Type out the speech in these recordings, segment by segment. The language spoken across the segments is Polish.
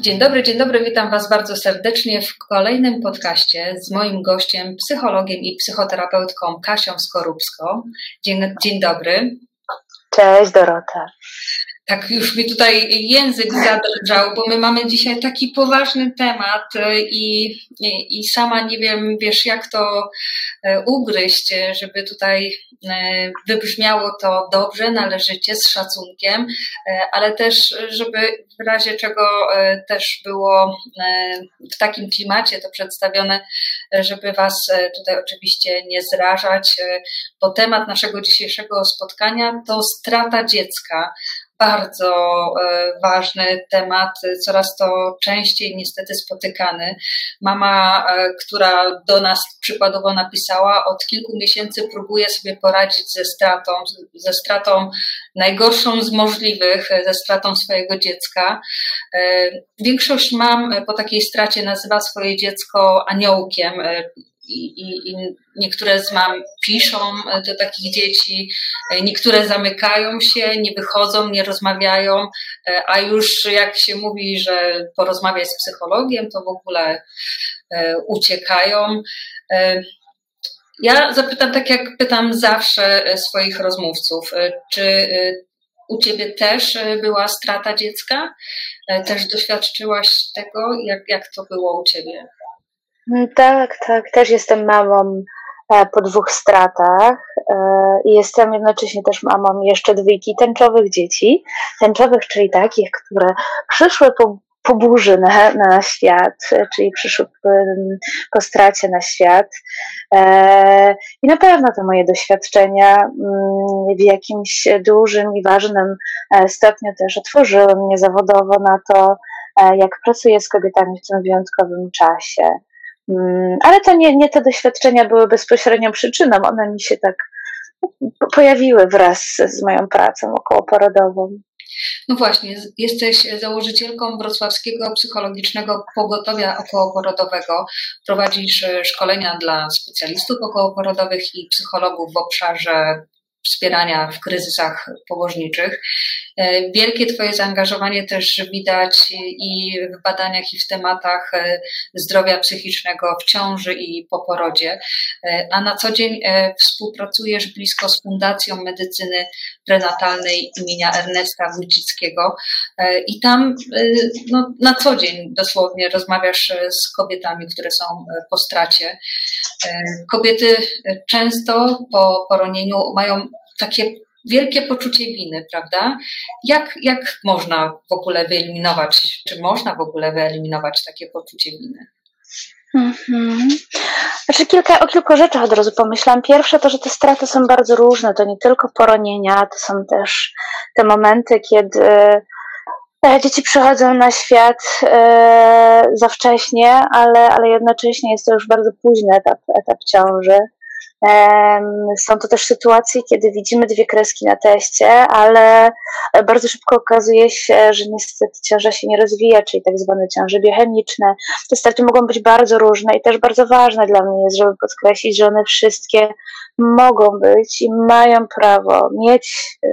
Dzień dobry, dzień dobry, witam Was bardzo serdecznie w kolejnym podcaście z moim gościem, psychologiem i psychoterapeutką Kasią Skorupską. Dzień, dzień dobry. Cześć Dorota tak już mi tutaj język zadrżał, bo my mamy dzisiaj taki poważny temat e, i, i, i, sama nie wiem, wiesz, jak to e, ugryźć, żeby tutaj e, wybrzmiało to dobrze, należycie, z szacunkiem, ale też, żeby w razie czego też było w takim klimacie to przedstawione, żeby Was tutaj oczywiście nie zrażać, bo temat naszego dzisiejszego spotkania to strata dziecka bardzo e, ważny temat, coraz to częściej niestety spotykany. Mama, e, która do nas przykładowo napisała, od kilku miesięcy próbuje sobie poradzić ze stratą, ze stratą najgorszą z możliwych, ze stratą swojego dziecka. E, większość mam po takiej stracie nazywa swoje dziecko aniołkiem i, i, i niektóre z mam piszą do takich dzieci, niektóre zamykają się, nie wychodzą, nie rozmawiają, a już jak się mówi, że porozmawiać z psychologiem, to w ogóle e, uciekają. E, ja zapytam tak, jak pytam zawsze swoich rozmówców, e, czy u ciebie też była strata dziecka? Też doświadczyłaś tego? Jak, jak to było u ciebie? Mm, tak, tak. Też jestem mamą e, po dwóch stratach e, i jestem jednocześnie też mamą jeszcze dwójki tęczowych dzieci. Tęczowych, czyli takich, które przyszły po, po burzy na, na świat, czyli przyszły po stracie na świat. E, I na pewno te moje doświadczenia mm, w jakimś dużym i ważnym stopniu też otworzyły mnie zawodowo na to, jak pracuję z kobietami w tym wyjątkowym czasie. Mm, ale to nie, nie te doświadczenia były bezpośrednią przyczyną, one mi się tak pojawiły wraz z moją pracą okołoporodową. No właśnie, jesteś założycielką Wrocławskiego Psychologicznego Pogotowia Okołoporodowego. Prowadzisz e, szkolenia dla specjalistów okołoporodowych i psychologów w obszarze wspierania w kryzysach położniczych. E, wielkie Twoje zaangażowanie też widać i w badaniach, i w tematach e, zdrowia psychicznego w ciąży i po porodzie, e, a na co dzień współpracujesz blisko z Fundacją Medycyny Prenatalnej imienia Ernesta Wójcickiego i tam no, na co dzień dosłownie rozmawiasz z kobietami, które są po stracie. Kobiety często po poronieniu mają takie wielkie poczucie winy, prawda? Jak, jak można w ogóle wyeliminować, czy można w ogóle wyeliminować takie poczucie winy? Mhm. Znaczy kilka, o kilku rzeczach od razu pomyślałam. Pierwsze to, że te straty są bardzo różne. To nie tylko poronienia, to są też te momenty, kiedy e, dzieci przychodzą na świat e, za wcześnie, ale, ale jednocześnie jest to już bardzo późny etap, etap ciąży. Są to też sytuacje, kiedy widzimy dwie kreski na teście, ale bardzo szybko okazuje się, że niestety ciąża się nie rozwija, czyli tak zwane ciąże biochemiczne. Te straty mogą być bardzo różne i też bardzo ważne dla mnie jest, żeby podkreślić, że one wszystkie mogą być i mają prawo mieć y,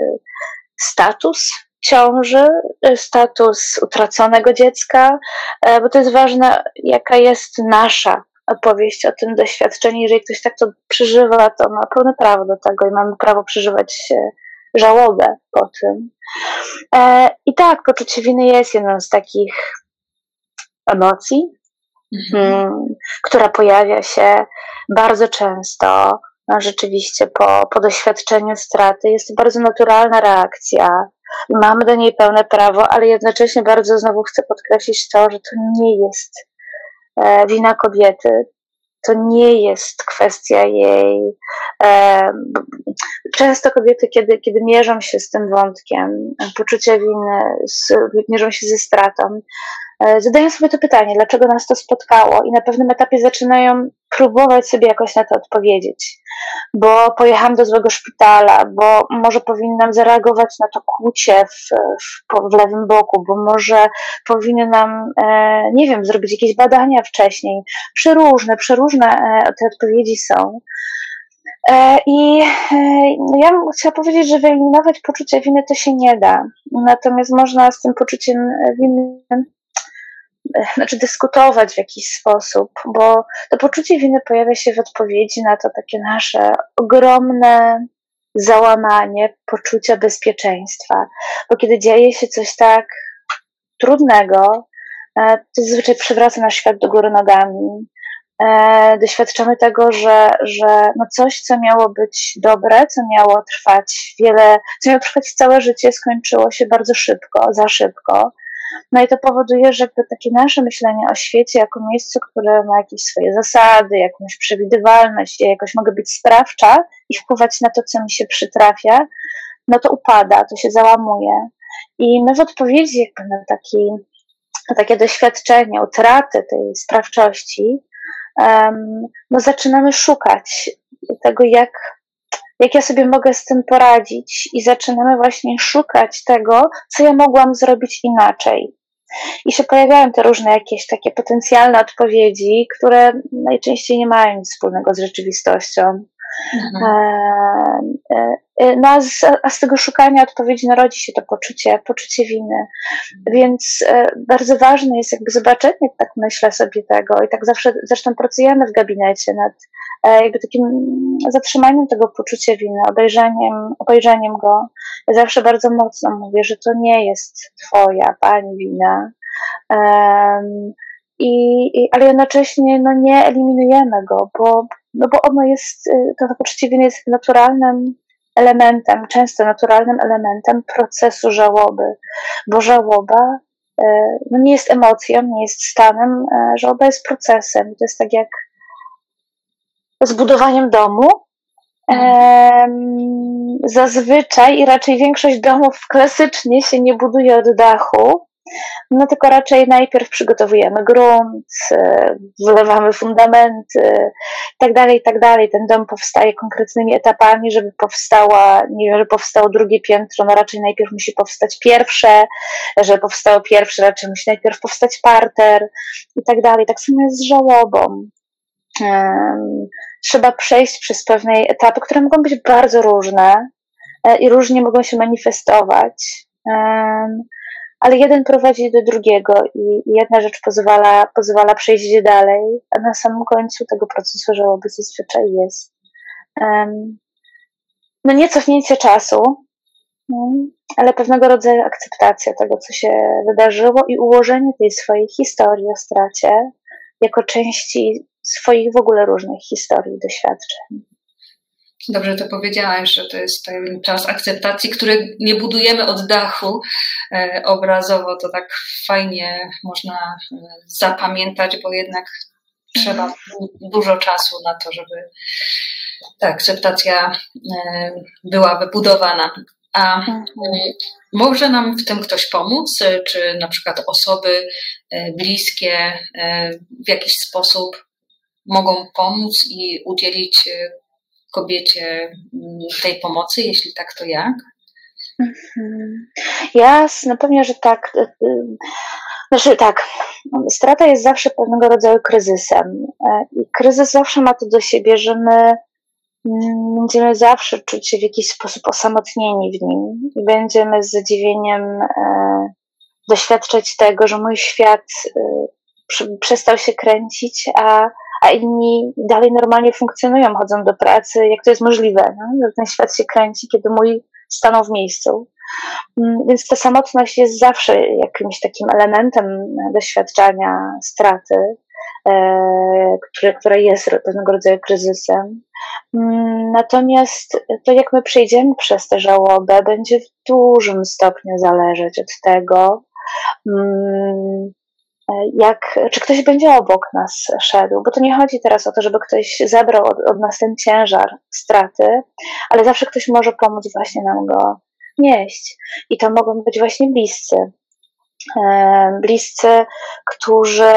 status ciąży, y, status utraconego dziecka, e, bo to jest ważne, jaka jest nasza opowieść o tym doświadczeniu. Jeżeli ktoś tak to przeżywa, to ma pełne prawo do tego i mamy prawo przeżywać żałobę po tym. E, I tak, poczucie winy jest jedną z takich emocji, mhm. Mm, która pojawia się bardzo często. No, rzeczywiście po, po doświadczeniu straty jest to bardzo naturalna reakcja. Mamy do niej pełne prawo, ale jednocześnie bardzo znowu chcę podkreślić to, że to nie jest E, wina kobiety. To nie jest kwestia jej. E, często kobiety, kiedy, kiedy mierzą się z tym wątkiem poczucia winy, z, mierzą się ze stratą, E, zadają sobie to pytanie, dlaczego nas to spotkało, i na pewnym etapie zaczynają próbować sobie jakoś na to odpowiedzieć. Bo pojechałam do złego szpitala, bo może powinnam zareagować na to kłucie w, w, w lewym boku, bo może powinnam, e, nie wiem, zrobić jakieś badania wcześniej. Przeróżne, przeróżne e, te odpowiedzi są. E, I no ja bym chciała powiedzieć, że wyeliminować poczucie winy to się nie da. Natomiast można z tym poczuciem winy znaczy dyskutować w jakiś sposób, bo to poczucie winy pojawia się w odpowiedzi na to takie nasze ogromne załamanie poczucia bezpieczeństwa. Bo kiedy dzieje się coś tak trudnego, e, to zazwyczaj przywraca nasz świat do góry nogami. E, doświadczamy tego, że, że no coś, co miało być dobre, co miało trwać wiele, co miało trwać całe życie, skończyło się bardzo szybko, za szybko. No i to powoduje, że takie nasze myślenie o świecie jako miejscu, które ma jakieś swoje zasady, jakąś przewidywalność, ja jakoś mogę być sprawcza i wpływać na to, co mi się przytrafia, no to upada, to się załamuje. I my w odpowiedzi jakby na, taki, na takie doświadczenie, utraty tej sprawczości, um, no zaczynamy szukać tego, jak jak ja sobie mogę z tym poradzić, i zaczynamy właśnie szukać tego, co ja mogłam zrobić inaczej. I się pojawiają te różne jakieś takie potencjalne odpowiedzi, które najczęściej nie mają nic wspólnego z rzeczywistością. Mhm. E, e, e, no a z, a z, tego szukania odpowiedzi narodzi się to poczucie, poczucie winy. Więc bardzo ważne jest jakby zobaczenie, tak myślę sobie tego i tak zawsze, zresztą pracujemy w gabinecie nad jakby takim zatrzymaniem tego poczucia winy, obejrzeniem, obejrzeniem go. Ja zawsze bardzo mocno mówię, że to nie jest twoja, pani wina, um, i, i, ale jednocześnie no, nie eliminujemy go, bo, no bo ono jest, y, to, to poczucie winy jest naturalnym elementem, często naturalnym elementem procesu żałoby, bo żałoba y, no, nie jest emocją, nie jest stanem, y, żałoba jest procesem. To jest tak jak z budowaniem domu. Zazwyczaj i raczej większość domów klasycznie się nie buduje od dachu, no tylko raczej najpierw przygotowujemy grunt, e, wylewamy fundamenty tak dalej, tak dalej. Ten dom powstaje konkretnymi etapami, żeby powstała, nie wiem, że powstało drugie piętro, no raczej najpierw musi powstać pierwsze, żeby powstało pierwsze, raczej musi najpierw powstać parter i tak dalej. Tak samo jest z żałobą. Trzeba przejść przez pewne etapy, które mogą być bardzo różne e, i różnie mogą się manifestować ale jeden prowadzi do drugiego i jedna rzecz pozwala, pozwala przejść dalej, a na samym końcu tego procesu żałoby zazwyczaj jest um, no nie cofnięcie czasu, no, ale pewnego rodzaju akceptacja tego, co się wydarzyło i ułożenie tej swojej historii o stracie jako części swoich w ogóle różnych historii doświadczeń. Dobrze to powiedziałaś, że to jest ten czas akceptacji, który nie budujemy od dachu. E, obrazowo to tak fajnie można e, zapamiętać, bo jednak trzeba mhm. dużo czasu na to, żeby ta akceptacja e, była wybudowana. A mhm. może nam w tym ktoś pomóc, czy na przykład osoby bliskie w jakiś sposób mogą pomóc i udzielić kobiecie mm, tej pomocy? Jeśli tak, to jak? Mhm. Jasne, pewnie, że tak. Y, y, znaczy tak, strata jest zawsze pewnego rodzaju kryzysem. E, I kryzys zawsze ma to do siebie, że my mm, będziemy zawsze czuć się w jakiś sposób osamotnieni w nim i będziemy z zadziwieniem e, doświadczać tego, że mój świat e, przestał się kręcić, a a inni dalej normalnie funkcjonują, chodzą do pracy, jak to jest możliwe. No? Ten świat się kręci, kiedy mój stanął w miejscu. Mm, więc ta samotność jest zawsze jakimś takim elementem doświadczania straty, e, które, które jest pewnego rodzaju kryzysem. Mm, natomiast to, jak my przejdziemy przez tę żałobę, będzie w dużym stopniu zależeć od tego, mm, jak, czy ktoś będzie obok nas szedł, bo to nie chodzi teraz o to, żeby ktoś zabrał od, od nas ten ciężar straty, ale zawsze ktoś może pomóc właśnie nam go nieść. I to mogą być właśnie bliscy. E, bliscy, którzy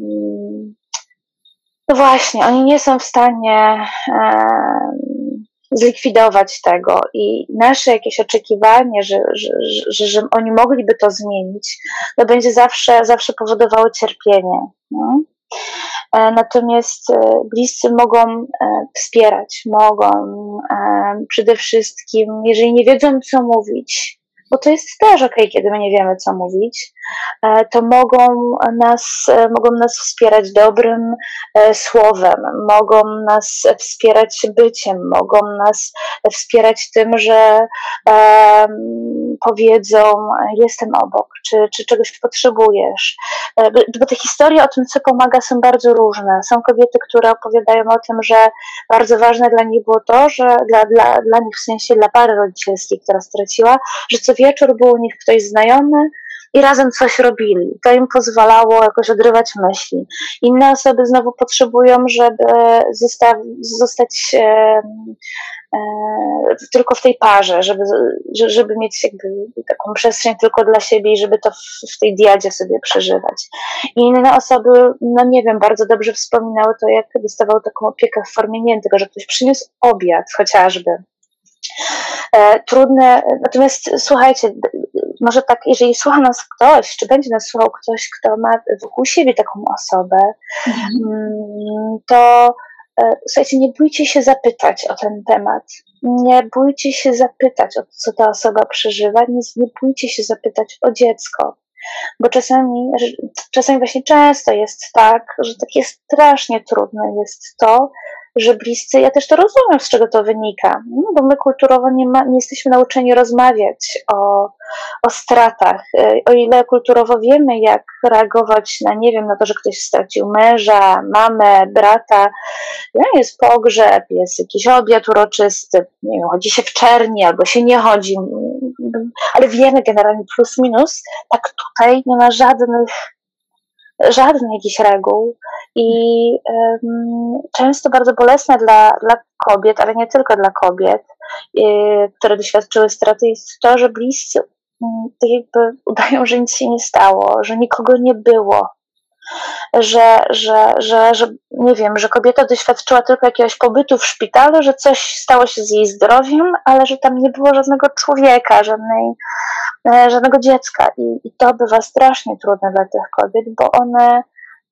mm, no właśnie, oni nie są w stanie zlikwidować tego i nasze jakieś oczekiwanie, że, że, że, że oni mogliby to zmienić, to będzie zawsze, zawsze powodowało cierpienie. No? natomiast bliscy mogą wspierać, mogą przede wszystkim, jeżeli nie wiedzą, co mówić, bo to jest też ok, kiedy my nie wiemy, co mówić, e, to mogą nas, e, mogą nas wspierać dobrym e, słowem, mogą nas wspierać byciem, mogą nas wspierać tym, że powiedzą: Jestem obok, czy, czy czegoś potrzebujesz. Bo te historie o tym, co pomaga, są bardzo różne. Są kobiety, które opowiadają o tym, że bardzo ważne dla nich było to, że dla, dla, dla nich, w sensie dla pary rodzicielskiej, która straciła, że co wieczór był u nich ktoś znajomy i razem coś robili. To im pozwalało jakoś odrywać myśli. Inne osoby znowu potrzebują, żeby zostać, e, e, tylko w tej parze, żeby, żeby mieć taką przestrzeń tylko dla siebie i żeby to w, w tej diadzie sobie przeżywać. I inne osoby, no nie wiem, bardzo dobrze wspominały to, jak dostawały taką opiekę w formie nie tylko, że ktoś przyniósł obiad chociażby trudne. Natomiast słuchajcie, może tak, jeżeli słucha nas ktoś, czy będzie nas słuchał ktoś, kto ma wokół siebie taką osobę, mhm. Mm, to e, słuchajcie, nie bójcie się zapytać o ten temat. Nie bójcie się zapytać, o co ta osoba przeżywa. Nie, nie bójcie się zapytać o dziecko. Bo czasami, czasami właśnie często jest tak, że takie strasznie trudne jest to, że bliscy, ja też to rozumiem, z czego to wynika, no, bo my kulturowo nie, ma, nie jesteśmy nauczeni rozmawiać o, o stratach. E, o ile kulturowo wiemy, jak reagować na, nie wiem, na to, że ktoś stracił męża, mamę, brata, no, jest pogrzeb, jest jakiś obiad uroczysty, nie wiem, chodzi się w czerni albo się nie chodzi, ale wiemy generalnie plus minus, tak tutaj nie ma żadnych żadnych reguł i um, często bardzo bolesne dla, dla kobiet, ale nie tylko dla kobiet, yy, które doświadczyły straty, jest to, że bliscy um, tak jakby udają, że nic się nie stało, że nikogo nie było, że, że, że, że nie wiem, że kobieta doświadczyła tylko jakiegoś pobytu w szpitalu, że coś stało się z jej zdrowiem, ale że tam nie było żadnego człowieka, żadnej, żadnego dziecka. I, I to bywa strasznie trudne dla tych kobiet, bo one,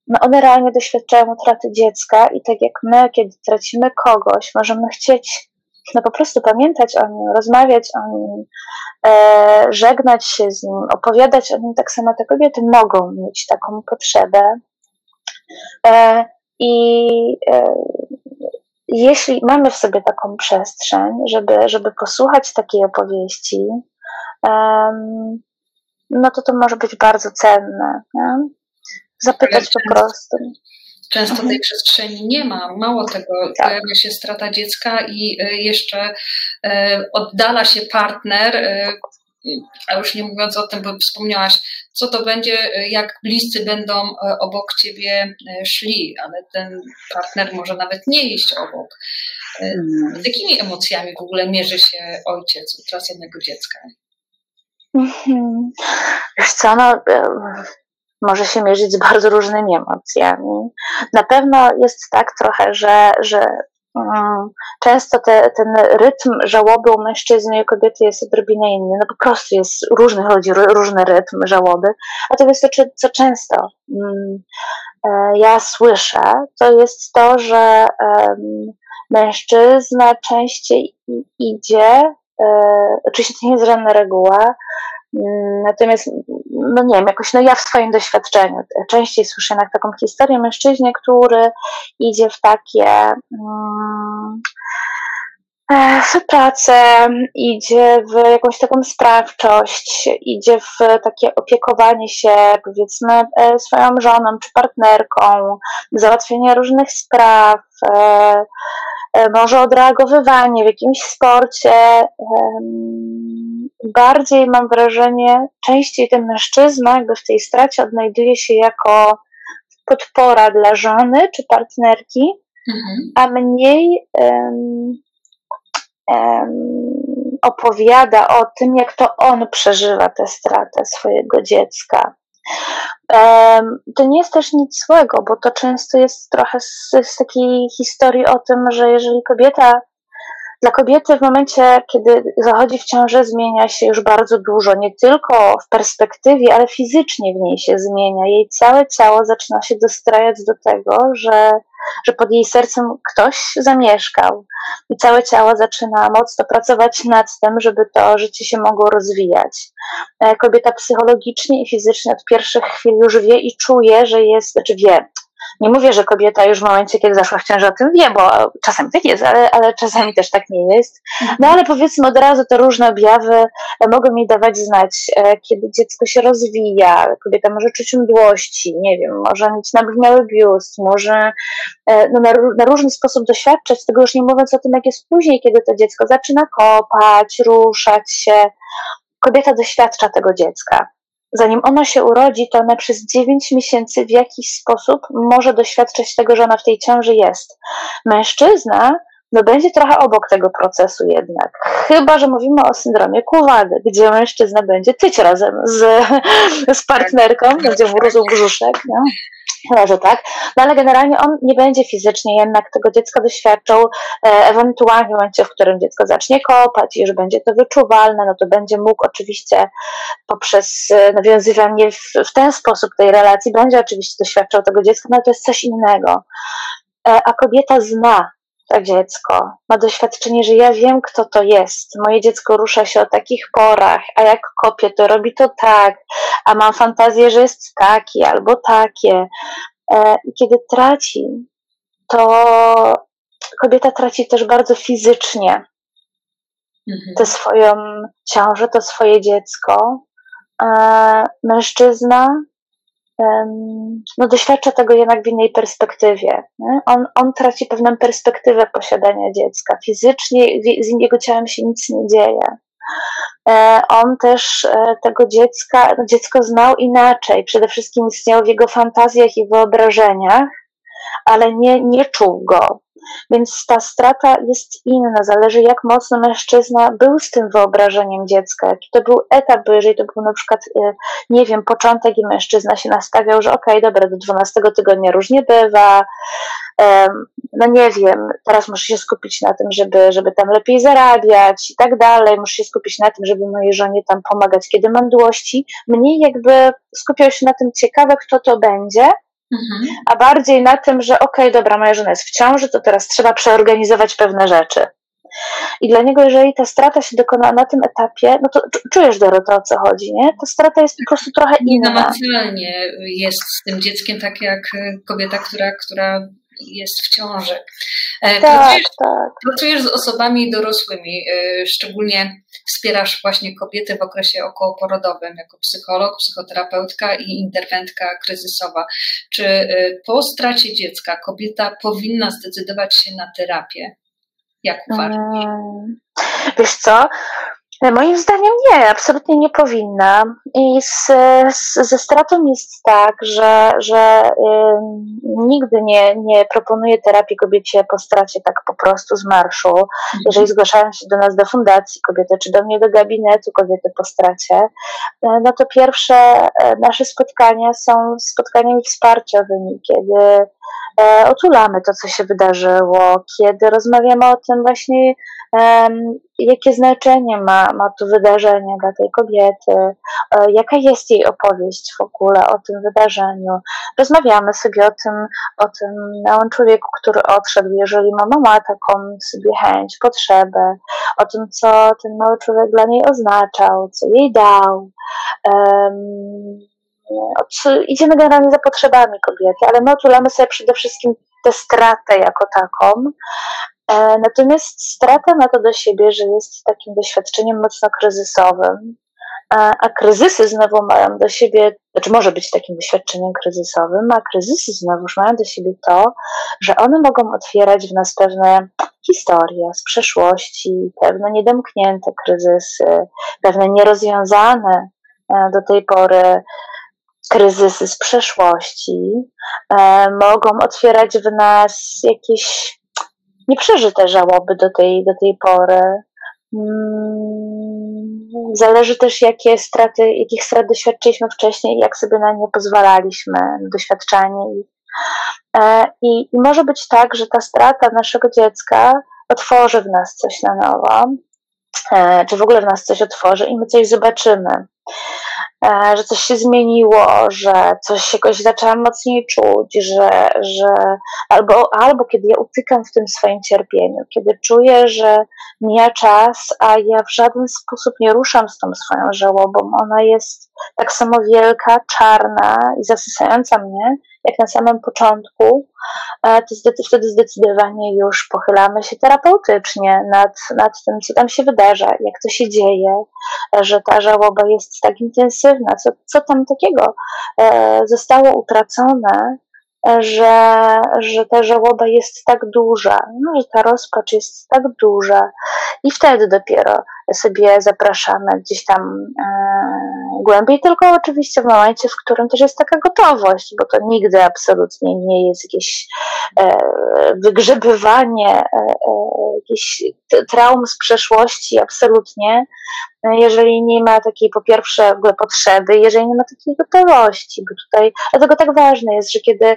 no one realnie doświadczają utraty dziecka i tak jak my, kiedy tracimy kogoś, możemy chcieć no po prostu pamiętać o nim, rozmawiać o nim, e, żegnać się z nim, opowiadać o nim, tak samo te kobiety mogą mieć taką potrzebę. E, I e, jeśli mamy w sobie taką przestrzeń, żeby, żeby posłuchać takiej opowieści, no to to może być bardzo cenne. Nie? Zapytać po prostu. Często tej mhm. przestrzeni nie ma. Mało tego, tak. pojawia się strata dziecka i e, jeszcze e, oddala się partner, e, a już nie mówiąc o tym, bo wspomniałaś, co to będzie, jak bliscy będą obok ciebie szli, ale ten partner może nawet nie iść obok. Z jakimi emocjami w ogóle mierzy się ojciec utraconego dziecka? Wiesz co, no, może się mierzyć z bardzo różnymi emocjami. Na pewno jest tak trochę, że, że um, często te, ten rytm żałoby u mężczyzny i kobiety jest odrobinę inny. No po prostu jest różnych ludzi, różny rytm żałoby. A to jest to, co często um, ja słyszę, to jest to, że um, mężczyzna częściej idzie, oczywiście to nie jest żadna reguła, Mm, natomiast, no nie wiem, jakoś no ja w swoim doświadczeniu częściej słyszę na taką historię mężczyźnie, który idzie w takie um, w pracę, idzie w jakąś taką sprawczość, idzie w takie opiekowanie się, powiedzmy, e, swoją żoną czy partnerką, załatwienie różnych spraw, e, może odreagowywanie w jakimś sporcie bardziej mam wrażenie, częściej ten mężczyzna jakby w tej stracie odnajduje się jako podpora dla żony czy partnerki, mhm. a mniej um, um, opowiada o tym, jak to on przeżywa tę stratę swojego dziecka. To nie jest też nic złego, bo to często jest trochę z, z takiej historii o tym, że jeżeli kobieta dla kobiety w momencie, kiedy zachodzi w ciążę, zmienia się już bardzo dużo, nie tylko w perspektywie, ale fizycznie w niej się zmienia. Jej całe ciało zaczyna się dostrajać do tego, że, że pod jej sercem ktoś zamieszkał i całe ciało zaczyna mocno pracować nad tym, żeby to życie się mogło rozwijać. E, kobieta psychologicznie i fizycznie od pierwszych chwil już wie i czuje, że jest, znaczy wie, nie mówię, że kobieta już w momencie, kiedy zaszła w ciąży o tym wie, bo czasami tak jest, ale, ale czasami też tak nie jest. No ale powiedzmy od razu te różne objawy e, mogą mi dawać znać, e, kiedy dziecko się rozwija, kobieta może czuć mdłości, nie wiem, może mieć nabrzmiały biust, może e, no, na, na różny sposób doświadczać tego, już nie mówiąc o tym, jak jest później, kiedy to dziecko zaczyna kopać, ruszać się. Kobieta doświadcza tego dziecka zanim ono się urodzi, to ona przez 9 miesięcy w jakiś sposób może doświadczać tego, że ona w tej ciąży jest. Mężczyzna no będzie trochę obok tego procesu jednak. Chyba, że mówimy o syndromie Kuwady, gdzie mężczyzna będzie tyć razem z, z partnerką, będzie mu brzuszek. No. Chyba, że tak. No ale generalnie on nie będzie fizycznie jednak tego dziecka doświadczał, e, ewentualnie w momencie, w którym dziecko zacznie kopać już będzie to wyczuwalne, no to będzie mógł oczywiście poprzez e, nawiązywanie w, w ten sposób tej relacji, będzie oczywiście doświadczał tego dziecka, no ale to jest coś innego. E, a kobieta zna to dziecko, ma doświadczenie, że ja wiem, kto to jest. Moje dziecko rusza się o takich porach, a jak kopie, to robi to tak, a mam fantazję, że jest taki albo takie. E, I kiedy traci, to kobieta traci też bardzo fizycznie mhm. tę swoją ciążę, to swoje dziecko. E, mężczyzna no, doświadcza tego jednak w innej perspektywie. On, on traci pewną perspektywę posiadania dziecka. Fizycznie z jego ciałem się nic nie dzieje. E, on też e, tego dziecka, no dziecko znał inaczej. Przede wszystkim istniał w jego fantazjach i wyobrażeniach, ale nie, nie czuł go. Więc ta strata jest inna, zależy jak mocno mężczyzna był z tym wyobrażeniem dziecka, jaki to był etap, bo jeżeli to był na przykład, y, nie wiem, początek i mężczyzna się nastawiał, że okej, okay, dobra, do 12 tygodnia różnie bywa, no nie wiem, teraz muszę się skupić na tym, żeby, żeby tam lepiej zarabiać i tak dalej, muszę się skupić na tym, żeby mojej żonie tam pomagać, kiedy mam dłości, mniej jakby skupiał się na tym ciekawe, kto to będzie, Mhm. a bardziej na tym, że okej, okay, dobra, moja żona jest w ciąży, to teraz trzeba przeorganizować pewne rzeczy. I dla niego, jeżeli ta strata się dokona na tym etapie, no to czujesz, Dorota, o co chodzi, nie? Ta strata jest po prostu trochę inna. Namacalnie jest z tym dzieckiem tak jak kobieta, która, która jest w ciąży. E, tak, pracujesz, tak. pracujesz z osobami dorosłymi, e, szczególnie wspierasz właśnie kobiety w okresie okołoporodowym jako psycholog, psychoterapeutka i interwentka kryzysowa. Czy e, po stracie dziecka kobieta powinna zdecydować się na terapię? Jak uważasz? Wiesz co? Moim zdaniem nie, absolutnie nie powinna. I z, z, ze stratą jest tak, że, że y, nigdy nie, nie proponuję terapii kobiecie po stracie tak po prostu z marszu. Mhm. Jeżeli zgłaszają się do nas do fundacji kobiety, czy do mnie do gabinetu kobiety po stracie, y, no to pierwsze y, nasze spotkania są spotkaniami wsparciowymi, kiedy e, otulamy to, co się wydarzyło, kiedy rozmawiamy o tym właśnie, jakie znaczenie ma, ma to wydarzenie dla tej kobiety, e, jaka jest jej opowieść w ogóle o tym wydarzeniu. Rozmawiamy sobie o tym, o tym małym człowieku, który odszedł, jeżeli mama ma taką sobie chęć, potrzebę, o tym, co ten mały człowiek dla niej oznaczał, co jej dał. Um, idziemy generalnie za potrzebami kobiety, ale my otulamy sobie przede wszystkim tę stratę jako taką, E, natomiast strata ma to do siebie, że jest takim doświadczeniem mocno kryzysowym, a kryzysy znowu mają do siebie, znaczy może być takim doświadczeniem kryzysowym, a kryzysy znowu mają do siebie to, że one mogą otwierać w nas pewne historie z przeszłości, pewne niedomknięte kryzysy, pewne nierozwiązane e, do tej pory kryzysy z przeszłości, e, mogą otwierać w nas jakieś nieprzeżyte żałoby do tej, do tej pory. Mm, zależy też, jakie straty, jakich strat doświadczyliśmy wcześniej jak sobie na nie pozwalaliśmy, doświadczanie ich. E, I, I może być tak, że ta strata naszego dziecka otworzy w nas coś na nowo, e, czy w ogóle w nas coś otworzy i my coś zobaczymy. E, że coś się zmieniło, że coś jakoś zaczęłam mocniej czuć, że, że albo, albo kiedy ja utykam w tym swoim cierpieniu, kiedy czuję, że mija czas, a ja w żaden sposób nie ruszam z tą swoją żałobą, ona jest tak samo wielka, czarna i zasysająca mnie, jak na samym początku, to wtedy zdecydowanie już pochylamy się terapeutycznie nad, nad tym, co tam się wydarza, jak to się dzieje, że ta żałoba jest tak intensywna, co, co tam takiego e, zostało utracone, że, że ta żałoba jest tak duża, no, że ta rozpacz jest tak duża, i wtedy dopiero sobie zapraszamy gdzieś tam e, głębiej, tylko oczywiście w momencie, w którym też jest taka gotowość, bo to nigdy absolutnie nie jest jakieś e, wygrzebywanie e, e, jakichś traum z przeszłości, absolutnie, jeżeli nie ma takiej po pierwsze w ogóle potrzeby, jeżeli nie ma takiej gotowości, bo tutaj, dlatego tak ważne jest, że kiedy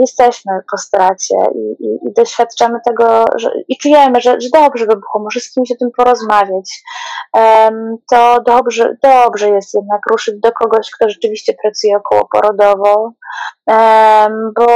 jesteśmy po stracie i, i, i doświadczamy tego że, i czujemy, że, że dobrze by było może z kimś o tym porozmawiać, to dobrze, dobrze jest jednak ruszyć do kogoś, kto rzeczywiście pracuje około porodowo, bo,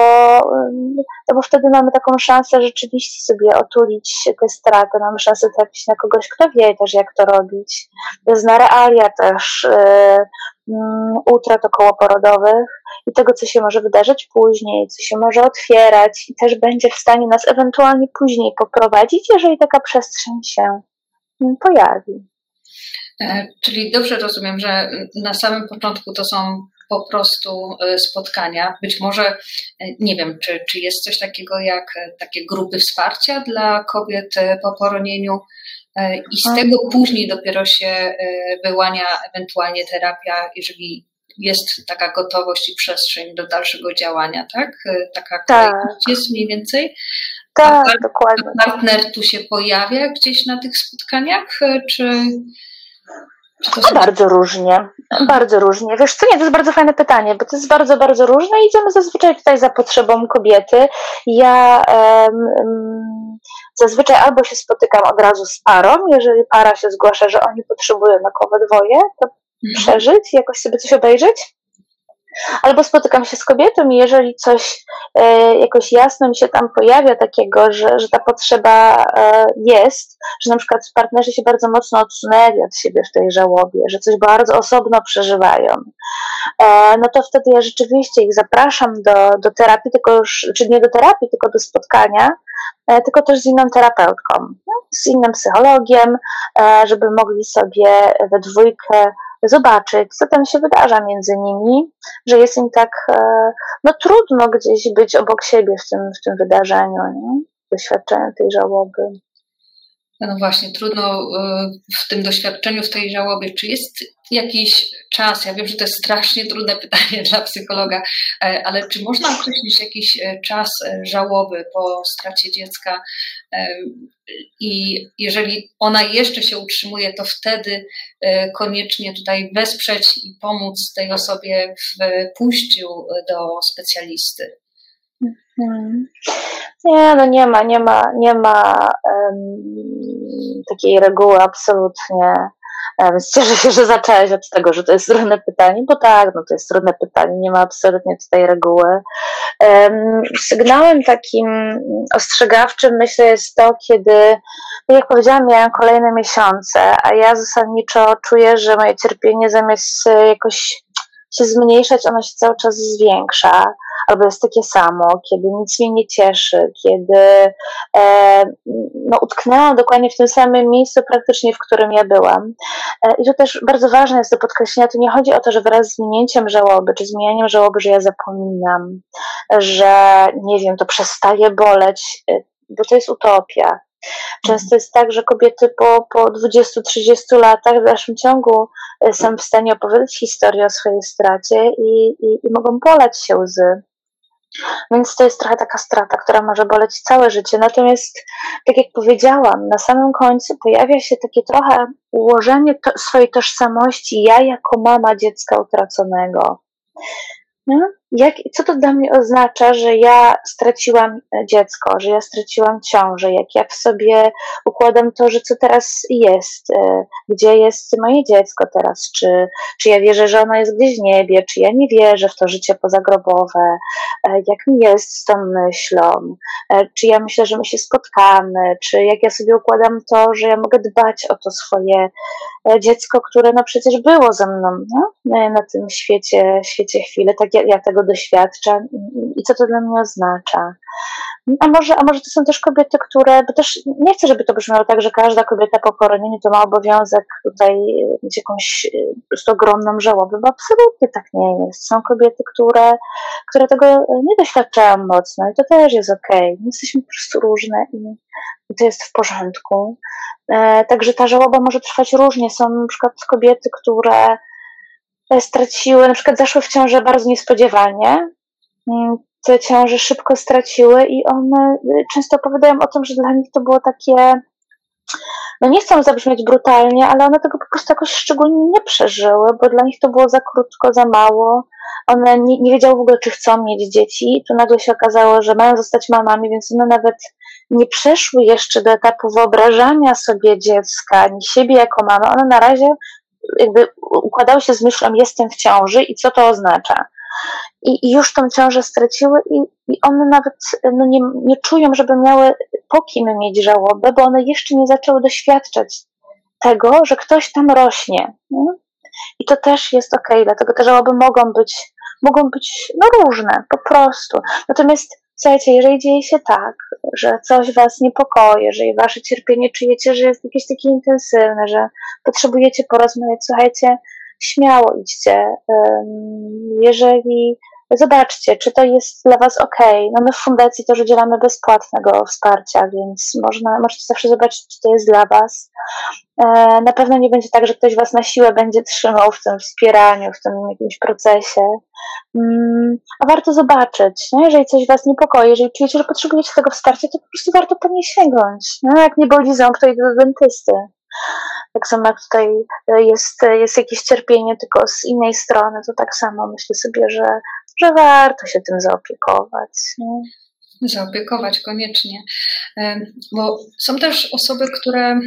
no bo wtedy mamy taką szansę rzeczywiście sobie otulić tę stratę, mamy szansę trafić na kogoś, kto wie też jak to robić, zna realia też um, utrat okołoporodowych i tego, co się może wydarzyć później, co się może otwierać i też będzie w stanie nas ewentualnie później poprowadzić, jeżeli taka przestrzeń się pojawi. E, czyli dobrze rozumiem, że na samym początku to są po prostu e, spotkania. Być może, e, nie wiem, czy, czy jest coś takiego jak takie grupy wsparcia dla kobiet po poronieniu i z tego później dopiero się wyłania ewentualnie terapia, jeżeli jest taka gotowość i przestrzeń do dalszego działania, tak? Taka tak. jest mniej więcej. Tak, a dokładnie. Partner tu się pojawia gdzieś na tych spotkaniach, czy, czy Bardzo różnie, bardzo różnie. Wiesz co, nie, to jest bardzo fajne pytanie, bo to jest bardzo, bardzo różne idziemy zazwyczaj tutaj za potrzebą kobiety. Ja um, zazwyczaj albo się spotykam od razu z parą, jeżeli para się zgłasza, że oni potrzebują na dwoje, to mhm. przeżyć, jakoś sobie coś obejrzeć. Albo spotykam się z kobietą i jeżeli coś e, jakoś jasno mi się tam pojawia takiego, że, że ta potrzeba e, jest, że na przykład partnerzy się bardzo mocno odsunęli od siebie w tej żałobie, że coś bardzo osobno przeżywają, e, no to wtedy ja rzeczywiście ich zapraszam do, do terapii, tylko już, czy nie do terapii, tylko do spotkania, tylko też z inną terapeutką, no, z innym psychologiem, e, żeby mogli sobie we dwójkę zobaczyć, co tam się wydarza między nimi, że jest im tak e, no, trudno gdzieś być obok siebie w tym, w tym wydarzeniu, nie? doświadczeniu tej żałoby. No właśnie, trudno e, w tym doświadczeniu, w tej żałobie. Czy jest jakiś czas? Ja wiem, że to jest strasznie trudne pytanie dla psychologa, e, ale czy można określić jakiś czas żałoby po stracie dziecka? I jeżeli ona jeszcze się utrzymuje, to wtedy e, koniecznie tutaj wesprzeć i pomóc tej osobie w pójściu do specjalisty. Mhm. Nie, no nie ma, nie ma, nie ma um, takiej reguły absolutnie. Więc cieszę się, że zaczęłaś od tego, że to jest trudne pytanie, bo tak, no to jest trudne pytanie, nie ma absolutnie tutaj reguły. Sygnałem takim ostrzegawczym myślę jest to, kiedy, no jak powiedziałam, miałam kolejne miesiące, a ja zasadniczo czuję, że moje cierpienie zamiast jakoś się zmniejszać, ono się cały czas zwiększa albo jest takie samo, kiedy nic mnie nie cieszy, kiedy e, no, utknęłam dokładnie w tym samym miejscu praktycznie, w którym ja byłam. E, I to też bardzo ważne jest do podkreślenia, to nie chodzi o to, że wraz z minięciem żałoby, czy zmienianiem żałoby, że ja zapominam, że nie wiem, to przestaje boleć, e, bo to jest utopia. Często jest tak, że kobiety po, po 20-30 latach w dalszym ciągu e, są w stanie opowiadać historię o swojej stracie i, i, i mogą polać się łzy. Więc to jest trochę taka strata, która może boleć całe życie. Natomiast, tak jak powiedziałam, na samym końcu pojawia się takie trochę ułożenie to, swojej tożsamości ja jako mama dziecka utraconego. No? Jak, co to dla mnie oznacza, że ja straciłam e, dziecko, że ja straciłam ciążę, jak ja w sobie układam to, że co teraz jest, e, gdzie jest moje dziecko teraz, czy, czy ja wierzę, że ono jest gdzieś w niebie, czy ja nie wierzę w to życie pozagrobowe, e, jak mi jest z tą myślą, czy ja myślę, że my się spotkamy, czy jak ja sobie układam to, że ja mogę dbać o to swoje dziecko, które no przecież było ze mną no, na tym świecie, świecie chwilę, tak ja, ja tego doświadczam i co to dla mnie oznacza. A może, a może to są też kobiety, które, bo też nie chcę, żeby to brzmiało tak, że każda kobieta po poronieniu to ma obowiązek tutaj mieć jakąś po prostu ogromną żałobę, bo absolutnie tak nie jest. Są kobiety, które, które tego nie doświadczają mocno i to też jest okej. Okay. Jesteśmy po prostu różne i, i to jest w porządku. E, także ta żałoba może trwać różnie. Są na przykład kobiety, które straciły, na przykład zaszły w ciążę bardzo niespodziewanie. Mm, te ciąże szybko straciły i one y, często opowiadają o tym, że dla nich to było takie, no nie chcą zabrzmieć brutalnie, ale one tego po prostu jakoś szczególnie nie przeżyły, bo dla nich to było za krótko, za mało. One nie, nie wiedziały w ogóle, czy chcą mieć dzieci. Tu nagle się okazało, że mają zostać mamami, więc one nawet nie przeszły jeszcze do etapu wyobrażania sobie dziecka, ani siebie jako mamy. One na razie jakby układały się z myślą, jestem w ciąży i co to oznacza. I, i już tą ciążę straciły i, i one nawet no nie, nie czują, żeby miały po kim mieć żałobę, bo one jeszcze nie zaczęły doświadczać tego, że ktoś tam rośnie. Nie? I to też jest ok, dlatego te żałoby mogą być, mogą być no, różne, po prostu. Natomiast Słuchajcie, jeżeli dzieje się tak, że coś Was niepokoi, jeżeli Wasze cierpienie czujecie, że jest jakieś takie intensywne, że potrzebujecie porozmawiać, słuchajcie, śmiało idźcie. Jeżeli zobaczcie, czy to jest dla Was ok. No my w fundacji też udzielamy bezpłatnego wsparcia, więc można, możecie zawsze zobaczyć, czy to jest dla Was. E, na pewno nie będzie tak, że ktoś Was na siłę będzie trzymał w tym wspieraniu, w tym jakimś procesie. Mm, a warto zobaczyć, nie? jeżeli coś Was niepokoi, jeżeli czujecie, że potrzebujecie tego wsparcia, to po prostu warto po nie sięgnąć. Nie? Jak nie boli ząb, to idę do dentysty. Tak samo jak tutaj jest, jest jakieś cierpienie, tylko z innej strony, to tak samo myślę sobie, że, że warto się tym zaopiekować. Nie? Zaopiekować koniecznie. Bo są też osoby, które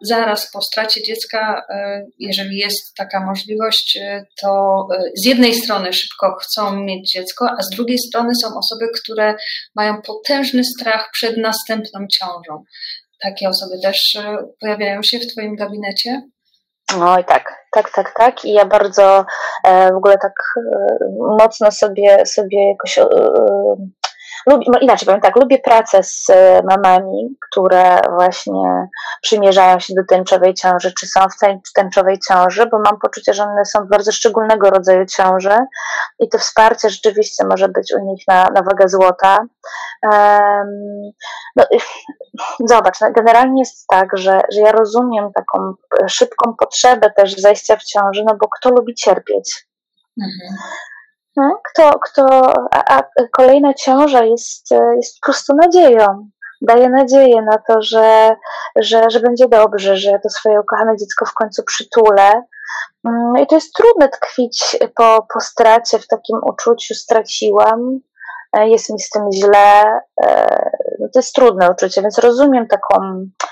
zaraz po stracie dziecka, e, jeżeli jest taka możliwość, e, to e, z jednej strony szybko chcą mieć dziecko, a z drugiej strony są osoby, które mają potężny strach przed następną ciążą. Takie osoby też pojawiają się w Twoim gabinecie? I tak, tak, tak, tak. I ja bardzo w ogóle tak mocno sobie, sobie jakoś Lubię, inaczej powiem tak, lubię pracę z e, mamami, które właśnie przymierzają się do tęczowej ciąży, czy są w tęczowej ciąży, bo mam poczucie, że one są w bardzo szczególnego rodzaju ciąży i to wsparcie rzeczywiście może być u nich na, na wagę złota. Um, no, zobacz, no, generalnie jest tak, że, że ja rozumiem taką szybką potrzebę też zajścia w ciąży, no bo kto lubi cierpieć? Mhm. No, kto, kto, a, a kolejna ciąża jest, jest po prostu nadzieją. Daje nadzieję na to, że, że, że będzie dobrze, że to swoje ukochane dziecko w końcu przytulę. Mm, I to jest trudne tkwić po, po stracie w takim uczuciu straciłam, e, jest mi z tym źle. E, no to jest trudne uczucie, więc rozumiem taką E,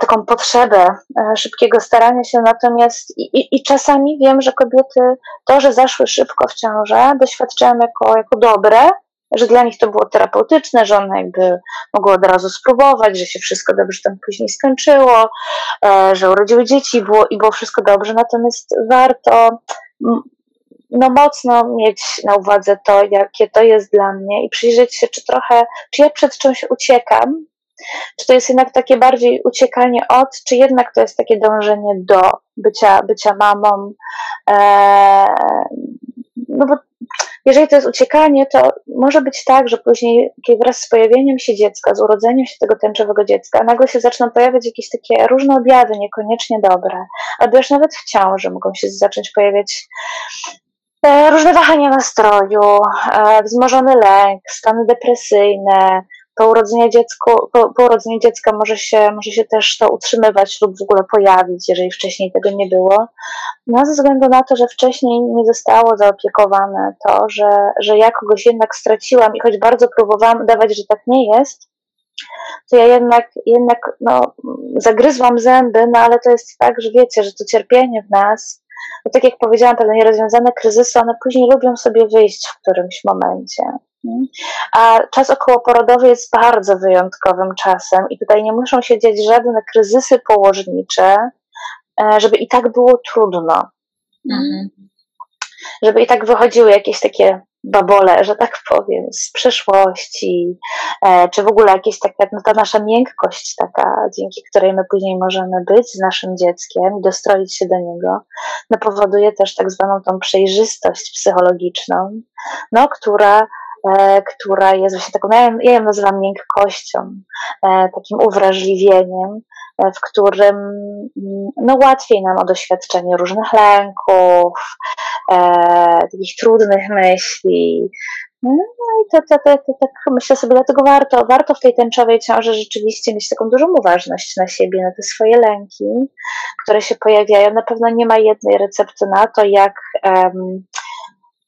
taką potrzebę e, szybkiego starania się, natomiast i, i, i, czasami wiem, że kobiety to, że zaszły szybko w ciążę, doświadczają jako, jako dobre, że dla nich to było terapeutyczne, że one jakby mogły od razu spróbować, że się wszystko dobrze tam później skończyło, e, że urodziły dzieci było, i było wszystko dobrze, natomiast warto no mocno mieć na uwadze to, jakie to jest dla mnie i przyjrzeć się, czy trochę, czy ja przed czymś uciekam, czy to jest jednak takie bardziej uciekanie od, czy jednak to jest takie dążenie do bycia, bycia mamą? Eee, no bo jeżeli to jest uciekanie, to może być tak, że później wraz z pojawieniem się dziecka, z urodzeniem się tego tęczowego dziecka, nagle się zaczną pojawiać jakieś takie różne objawy, niekoniecznie dobre, albo już nawet w ciąży mogą się zacząć pojawiać e, różne wahania nastroju, e, wzmożony lęk, stany depresyjne, po urodzeniu, dziecku, po, po dziecka może się, może się też to utrzymywać lub w ogóle pojawić, jeżeli wcześniej tego nie było. No ze względu na to, że wcześniej nie zostało zaopiekowane to, że, że ja kogoś jednak straciłam i choć bardzo próbowałam udawać, że tak nie jest, to ja jednak, jednak no, zagryzłam zęby, no ale to jest tak, że wiecie, że to cierpienie w nas, no tak jak powiedziałam, pewne nierozwiązane kryzysy, one później lubią sobie wyjść w którymś momencie. A czas okołoporodowy jest bardzo wyjątkowym czasem i tutaj nie muszą się dziać żadne kryzysy położnicze, e, żeby i tak było trudno. Mhm. Żeby i tak wychodziły jakieś takie babole, że tak powiem, z przeszłości, e, czy w ogóle jakieś taka, no ta nasza miękkość taka, dzięki której my później możemy być z naszym dzieckiem, dostroić się do niego, no powoduje też tak zwaną tą przejrzystość psychologiczną, no która która jest właśnie taką, ja, ją nazywam miękkością, e, takim uwrażliwieniem, e, w którym mm, no, łatwiej nam o doświadczenie różnych lęków, takich trudnych myśli. No i to, to, to, to, tak myślę sobie, dlatego warto, warto w tej tęczowej ciąży rzeczywiście mieć taką dużą uważność na siebie, na te swoje lęki, które się pojawiają. Na pewno nie ma jednej recepty na to, jak um,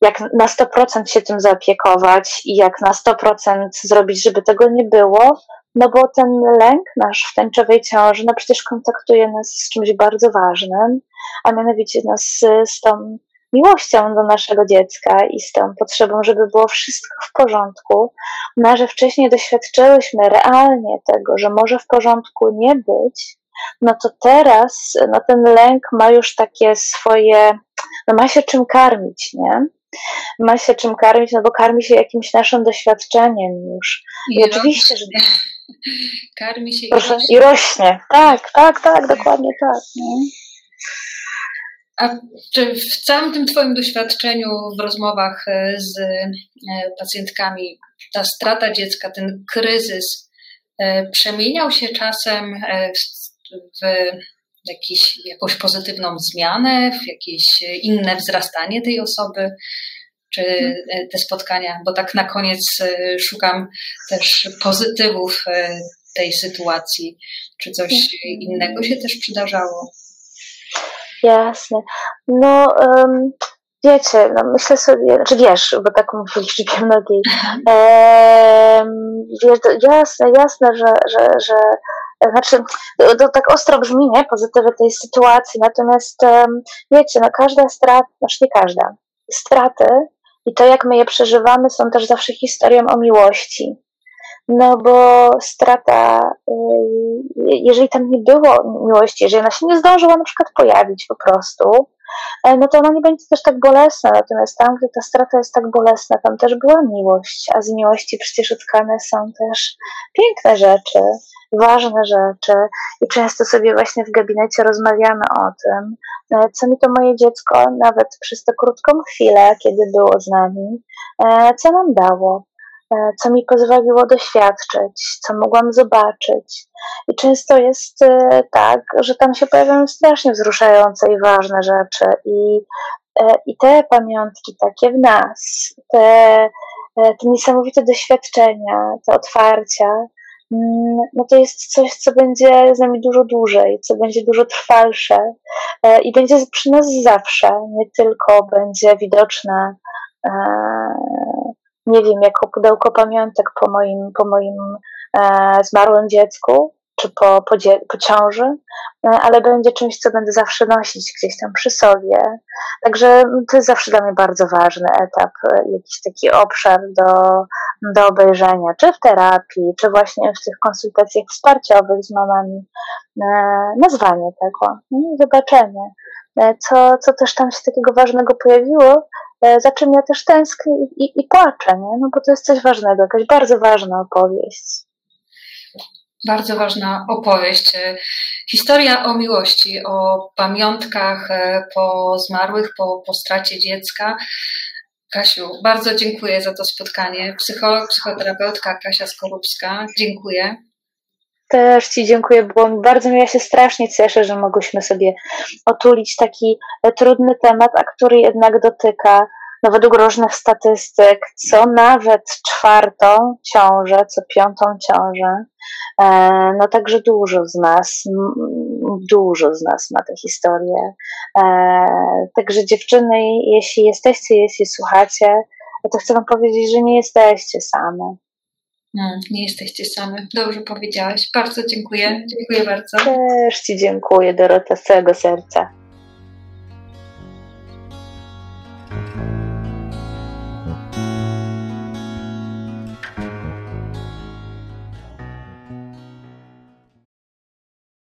jak na 100% się tym zaopiekować i jak na 100% zrobić, żeby tego nie było, no bo ten lęk nasz w tęczowej ciąży, no przecież kontaktuje nas z czymś bardzo ważnym, a mianowicie nas z, z tą miłością do naszego dziecka i z tą potrzebą, żeby było wszystko w porządku, no że wcześniej doświadczyłyśmy realnie tego, że może w porządku nie być, no to teraz no ten lęk ma już takie swoje, no ma się czym karmić, nie? Ma się czym karmić, no bo karmi się jakimś naszym doświadczeniem już. I, I oczywiście, że. Karmi się Proszę, i rośnie. I rośnie. Tak, tak, tak, dokładnie tak. No. A czy w całym tym Twoim doświadczeniu w rozmowach e, z e, pacjentkami ta strata dziecka, ten kryzys e, przemieniał się czasem w jakiś, jakąś pozytywną zmianę, w jakieś inne wzrastanie tej osoby, czy mhm. te spotkania, bo tak na koniec e, szukam też pozytywów e, tej sytuacji. Czy coś innego się też przydarzało? Jasne. No, um, wiecie, no myślę sobie, czy znaczy wiesz, bo tak mówię liczbie mnogiej. Um, wiesz, jasne, jasne, że, że, że znaczy, to tak ostro brzmi, nie, pozytywy tej sytuacji, natomiast wiecie, no każda strata, znaczy nie każda, straty i to, jak my je przeżywamy, są też zawsze historią o miłości. No bo strata, y, jeżeli tam nie było miłości, jeżeli ona się nie zdążyła na przykład pojawić po prostu, e, no to ona nie będzie też tak bolesna. Natomiast tam, gdzie ta strata jest tak bolesna, tam też była miłość, a z miłości przecież utkane są też piękne rzeczy, ważne rzeczy i często sobie właśnie w gabinecie rozmawiamy o tym, e, co mi to moje dziecko nawet przez tę krótką chwilę, kiedy było z nami, e, co nam dało, e, co mi pozwoliło doświadczyć, co mogłam zobaczyć. I często jest tak, że tam się pojawiają strasznie wzruszające i ważne rzeczy i, i te pamiątki takie w nas, te, te niesamowite doświadczenia, te otwarcia, no to jest coś, co będzie z nami dużo dłużej, co będzie dużo trwalsze e, i będzie przy nas zawsze, nie tylko będzie widoczne, e, nie wiem, jako pudełko pamiątek po moim, po moim e, zmarłym dziecku, czy po, po, po ciąży, e, ale będzie czymś, co będę zawsze nosić gdzieś tam przy sobie. Także to jest zawsze dla mnie bardzo ważny etap, e, jakiś taki obszar do, do obejrzenia, czy w terapii, czy właśnie w tych konsultacjach wsparciowych z mamami. E, nazwanie tego, no zobaczenie, co, co też tam się takiego ważnego pojawiło, za czym ja też tęsknię i, i, i płaczę, nie? no bo to jest coś ważnego, jakaś bardzo ważna opowieść bardzo ważna opowieść. Historia o miłości, o pamiątkach e, po zmarłych, po, po stracie dziecka. Kasiu, bardzo dziękuję za to spotkanie. Psycholog, psychoterapeutka Kasia Skorupska, dziękuję. Też Ci dziękuję, mi bardzo miło. Ja się strasznie cieszę, że mogłyśmy sobie otulić taki trudny temat, a który jednak dotyka no według różnych statystyk, co nawet czwartą ciążę, co piątą ciążę, e, no także dużo z nas, dużo z nas ma tę historię. E, także dziewczyny, jeśli jesteście, jeśli słuchacie, to chcę wam powiedzieć, że nie jesteście same. No, nie jesteście same. Dobrze powiedziałaś. Bardzo dziękuję. Dziękuję bardzo. Też Ci dziękuję, Dorota, z całego serca.